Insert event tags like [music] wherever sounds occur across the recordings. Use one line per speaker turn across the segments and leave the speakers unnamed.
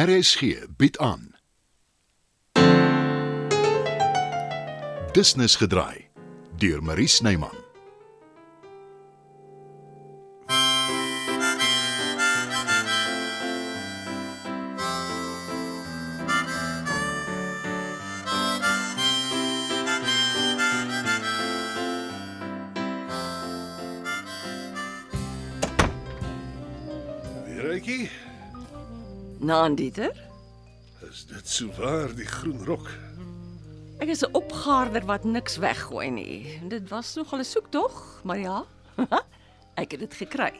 RSG bied aan. Business gedraai deur Marie Snyman.
Weeretjie,
Naan Dieter.
is dit sou waar die groen rok?
Ek is 'n opgaarder wat niks weggooi nie. Dit was nogal 'n soektog, maar ja. [laughs] ek het dit gekry.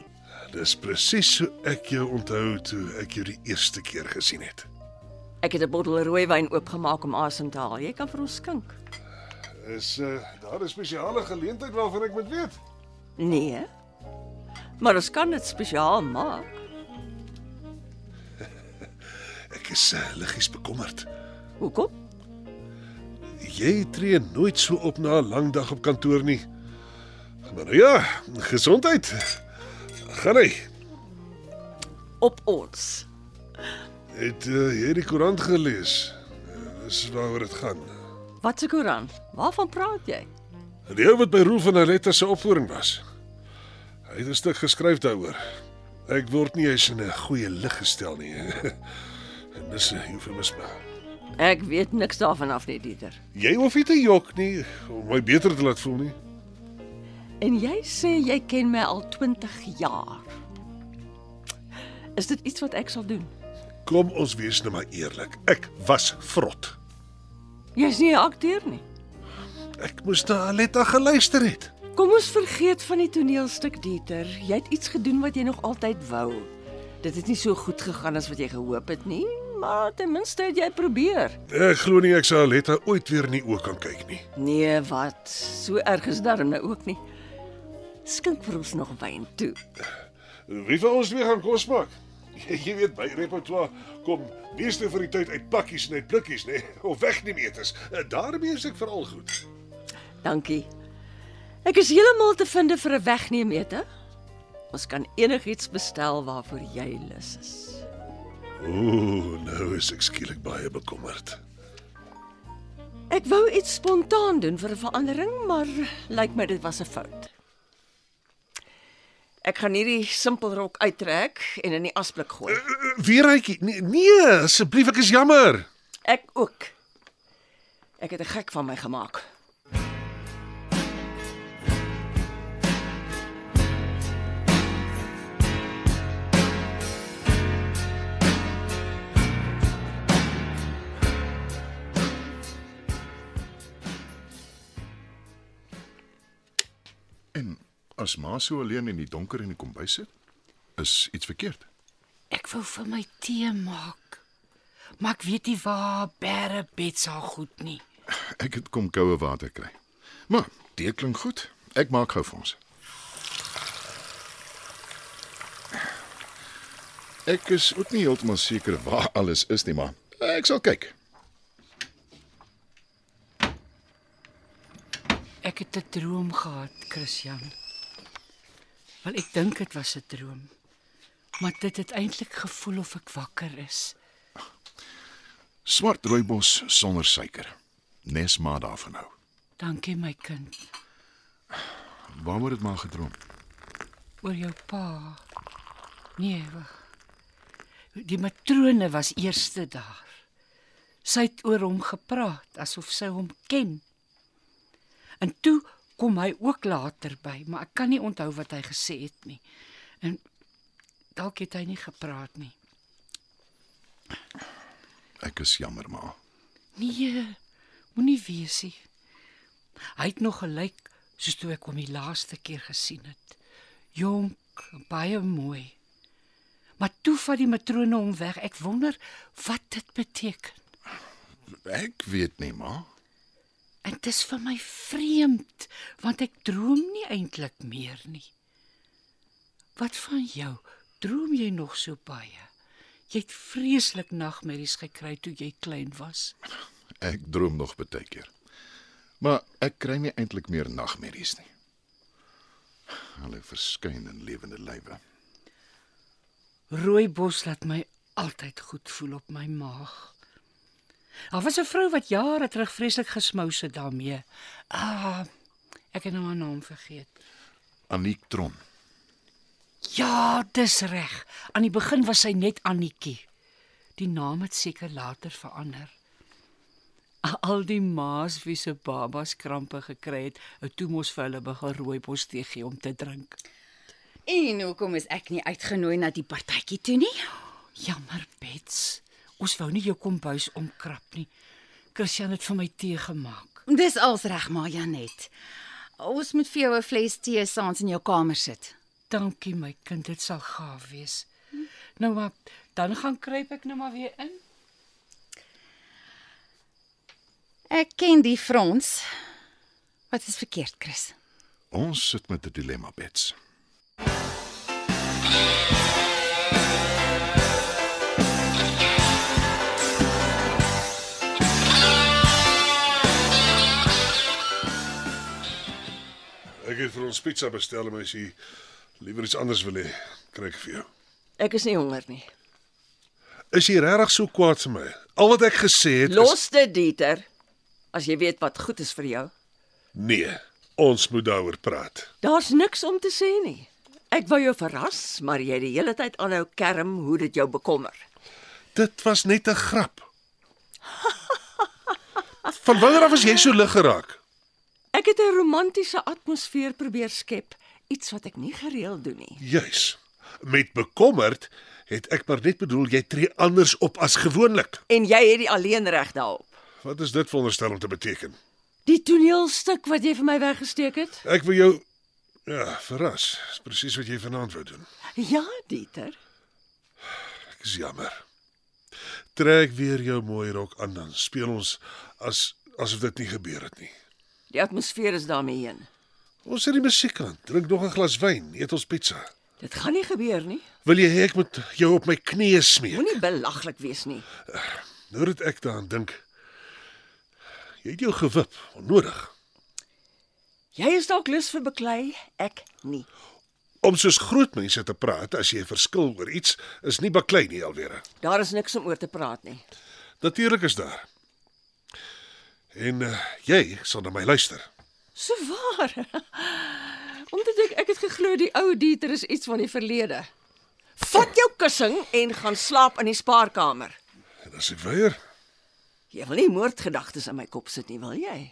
Dis presies so ek jou onthou toe ek jou die eerste keer gesien het.
Ek het 'n bottel rooiwyn oopgemaak om asem te haal. Jy kan vir ons skink.
Is uh, daar 'n spesiale geleentheid waarvan ek moet weet?
Nee. Maar ons kan dit spesiaal maak.
Is uh, liggies bekommerd.
Hoekom?
Jy tree nooit so op na 'n lang dag op kantoor nie. Maar nou ja, gesondheid. Gaan hy.
Op ons.
Het uh, jy die koerant gelees? Uh, dis waaroor dit gaan.
Wat se koeran? Waarvan praat jy?
Die ou wat by Roel van Aletta se opvoering was. Hy het 'n stuk geskryf daaroor. Ek word nie eens in 'n goeie lig gestel nie. [laughs] en dis 'n eufemisme.
Ek weet niks daarvan af nie, Dieter.
Jy hoef nie te jok nie om my beter te laat voel nie.
En jy sê jy ken my al 20 jaar. Is dit iets wat ek sal doen?
Kom ons wees nou maar eerlik. Ek was vrot.
Jy's nie 'n akteur nie.
Ek moes na Aletta geluister het.
Kom ons vergeet van die toneelstuk Dieter. Jy het iets gedoen wat jy nog altyd wou. Dit het nie so goed gegaan as wat jy gehoop het nie, maar ten minste het jy probeer.
Ek glo nie ek sal Aletta ooit weer in die oë kan kyk nie.
Nee, wat? So erg is darm nou ook nie. Skink vir ons nog wyn toe.
Wie van ons weer gaan kos maak? Jy, weet by repertoire kom meeste van die tyd uit pakkies en uit blikkies, nê, of wegneem etes. Daarmee is ek veral goed.
Dankie. Ek is heeltemal te vind vir 'n wegneem ete. Ons kan enigiets bestel waarvoor jy lus is.
Ooh, nou is ek skielik baie bekommerd.
Ek wou iets spontaan doen vir 'n verandering, maar lyk my dit was 'n fout. Ek gaan hierdie simpelrok uittrek en in die asblik gooi.
Weeretjie, nee, nee, asseblief, ek is jammer.
Ek ook. Ek het 'n gek van my gemaak.
En as ma so alleen in die donker in die kombuis sit, is iets verkeerd.
Ek wou vir my tee maak. Maar ek weet nie waar bære bed sal goed nie.
Ek het kom koue water kry. Maar dit klink goed. Ek maak gou vir ons. Ek is ook nie heeltemal seker waar alles is nie, maar ek sal kyk.
Het 'n droom gehad, Christian. Wel ek dink dit was 'n droom. Maar dit het eintlik gevoel of ek wakker is.
Swart rooibos sonder suiker. Nes maar daarvan nou.
Dankie my kind.
Waar word dit maar gedroom?
Oor jou pa. Nee, wag. Die matrone was eerste daar. Sy het oor hom gepraat asof sy hom ken. En toe kom hy ook later by, maar ek kan nie onthou wat hy gesê het nie. En dalk het hy nie gepraat nie.
Ek is jammer maar.
Nee, moenie wees nie. Hy het nog gelyk soos toe ek hom die laaste keer gesien het. Jonk, baie mooi. Maar toe vat die matrone hom weg. Ek wonder wat dit beteken.
Ek weet nie maar.
En dit is vir my vreemd want ek droom nie eintlik meer nie. Wat van jou? Droom jy nog so baie? Jy het vreeslik nagmerries gekry toe jy klein was.
Ek droom nog baie keer. Maar ek kry nie eintlik meer nagmerries nie. Hulle verskyn in lewende lywe.
Rooibos laat my altyd goed voel op my maag. Daar was 'n vrou wat jare terug vreeslik gesmous het daarmee. Ah, ek het nou haar naam vergeet.
Aniek Tron.
Ja, dis reg. Aan die begin was sy net Annetjie. Die naam het seker later verander. Al die ma's wie se babas krampe gekry het, het toe mos vir hulle begin rooibos tee gee om te drink.
En hoekom is ek nie uitgenooi na die partytjie toe nie?
Jammer, Bets. Ons wou nie jou kombuis omkrap nie. Christian het vir my tee gemaak.
Dis als reg, maar Janet. Ons moet vir jou 'n fles tee saans in jou kamer sit.
Dankie my kind, dit sal gaaf wees. Nou maar, dan gaan kruip ek nou maar weer in.
Ek ken die Frans. Wat is verkeerd, Chris?
Ons sit met 'n dilemma, Bets.
Ek het vir ons pizza bestel en as jy liewer iets anders wil hê, kry ek vir jou.
Ek is nie honger nie.
Is jy regtig so kwaad vir my? Al wat ek gesê het
Los dit, Dieter. As jy weet wat goed is vir jou.
is nee. Ons moet daaroor praat.
Daar's niks om te sê nie. Ek wou jou verras, maar jy het die hele tyd aanhou kerm hoe dit jou bekommer.
Dit was net 'n grap. [laughs] Van wanneer af was jy so lig geraak?
Ek het 'n romantiese atmosfeer probeer skep, iets wat ek nie gereeld doen nie.
Juis. Met bekommerd het ek maar net bedoel jy tree anders op as gewoonlik.
En jy het die alleenreg daarop.
Wat is dit veronderstel om te beteken?
Die toneelstuk wat jy vir my weggesteek het?
Ek wil jou ja, verras. Dis presies wat jy vanaand wou doen.
Ja, Dieter.
Ek is jammer. Trek weer jou mooi rok aan dan speel ons as asof dit nie gebeur het nie.
Die atmosfeer is daarmee heen.
Ons sit die musiek aan, drink nog 'n glas wyn, eet ons pizza.
Dit gaan nie gebeur nie.
Wil jy hê ek moet jou op my knieë smeek?
Moenie belaglik wees nie.
Nou dat ek daaraan dink. Jy het jou gewip, onnodig.
Jy is dalk lus vir beklei, ek nie.
Om soos groot mense te praat as jy verskil oor iets is nie baklei nie alweer.
Daar is niks om oor te praat nie.
Natuurlik is daar. En uh, jy sal na my luister.
So waar. [laughs] Omdat ek ek het geglo die ou Dieter is iets van die verlede. Vat jou kussing en gaan slaap in die spaarkamer.
En as ek weier,
Jy wil nie moordgedagtes in my kop sit nie, wil jy?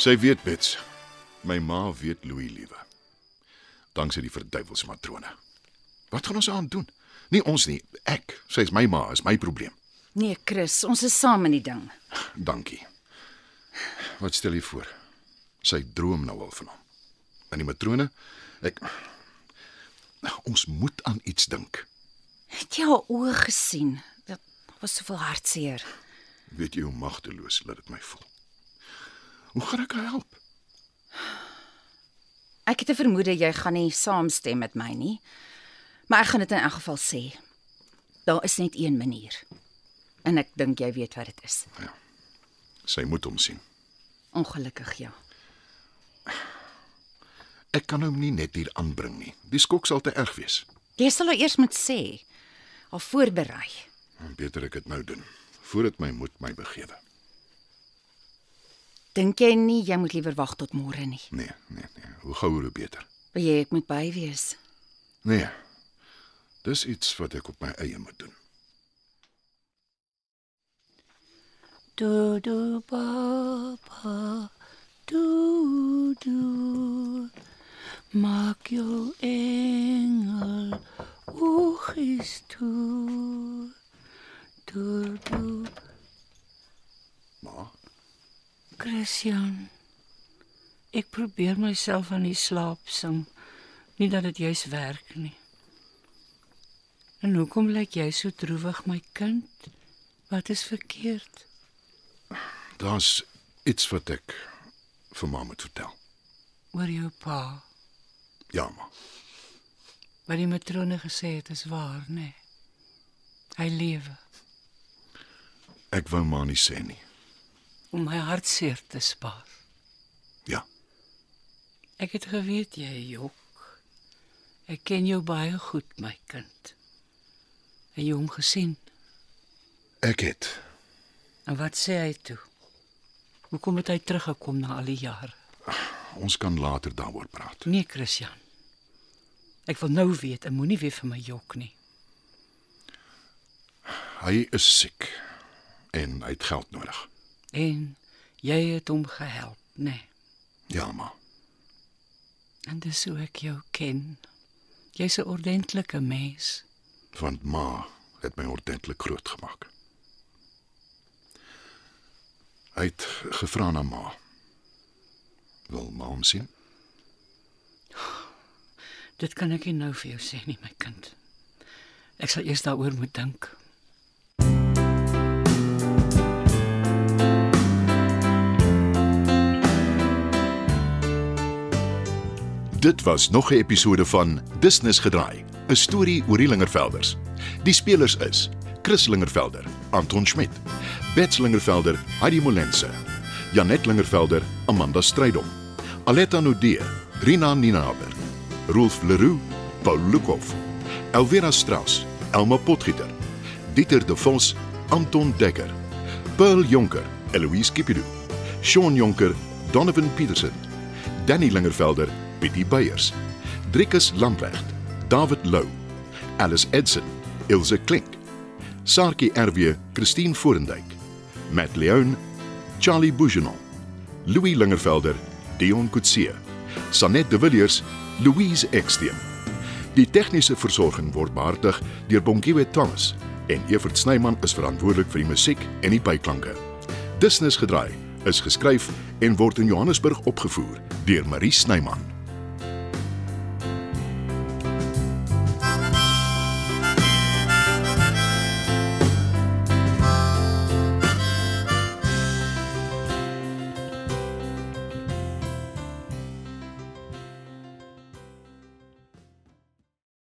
Sy weet Bets. My ma weet Louis liewe. Danksy die verduivels matrone. Wat gaan ons aan doen? Nie ons nie, ek. Sy is my ma, is my probleem.
Nee, Chris, ons is saam in die ding.
Dankie. Wat stel jy voor? Sy droom nou al van hom. En die matrone, ek ons moet aan iets dink.
Het jy haar oë gesien? Dit was soveel hartseer.
Weet jy hoe magteloos laat dit my voel? Hoe gaan ek haar help?
Ek het 'n vermoede jy gaan nie saamstem met my nie. Maar ek gaan dit in elk geval sê. Daar is net een manier. En ek dink jy weet wat dit is.
Sy moet hom sien.
Ongelukkig ja.
Ek kan hom nie net hier aanbring nie. Die skok sal te erg wees.
Jy sal haar eers moet sê. Al voorberei.
Beter ek dit nou doen voordat my moed my begewe.
Dink jy nie jy moet liewer wag tot môre nie?
Nee, nee, nee. Hoe gouer hoe beter.
Wil jy ek moet by wees?
Nee. Dis iets wat ek op my eie moet doen.
Do do ba ba do do Maak jou engel oogies toe Do do
Maar
Christian Ek probeer myself aan die slaap sing nie dat dit juis werk nie En hoekom lyk jy so droewig my kind? Wat is verkeerd?
daar's iets wat ek vir ma moet vertel.
Oor jou pa.
Ja, ma.
Wat die matrone gesê het is waar, nê? Nee. Hy lewe.
Ek wou maar nie sê nie.
Om my hartseer te spaar.
Ja.
Ek het geweet jy jok. Ek ken jou baie goed, my kind. En jy hom gesien.
Ek het.
En wat sê hy toe? Hoekom het hy teruggekom na al die jare?
Ons kan later daaroor praat.
Nee, Christian. Ek wil nou weet, en moenie weer vir my jok nie.
Hy is siek en hy het geld nodig.
En jy het hom gehelp, nê? Nee.
Ja, maar
En dis hoe ek jou ken. Jy's 'n ordentlike mens.
want ma het my ordentlik groot gemaak. Hy het gevra na ma. Wil ma hom sien?
Dit kan ek nie nou vir jou sê nie, my kind. Ek sal eers daaroor moet dink.
Dit was nog 'n episode van Business gedraai, 'n storie oor die Lingervelders. Die spelers is Chris Lingervelder, Anton Schmidt, Bets Lingervelder, Heidi Molense, Janet Lingervelder, Amanda Strydom, Aletta Nudee, Rina Ninaber, Rolf Leroux, Paul Lukhof, Elvira Strauss, Elma Potgieter, Dieter De Vos, Anton Dekker, Pearl Jonker, Eloise Kipidu, Shaun Jonker, Donovan Petersen, Danny Lingervelder, Pietie Beyers, Driekus Lamprecht, David Lou, Alice Edson, Ilse Klink, Sarkie RW, Christine Forendyk, Matt Leon, Charlie Bougenon, Louis Lingervelder, Dion Coetzee, Sanet de Villiers, Louise Eksteen. Die tegniese versorging word behartig deur Bongiwe Thomas en Evert Snyman is verantwoordelik vir die musiek en die byklanke. Business gedraai is geskryf en word in Johannesburg opgevoer deur Marie Snyman.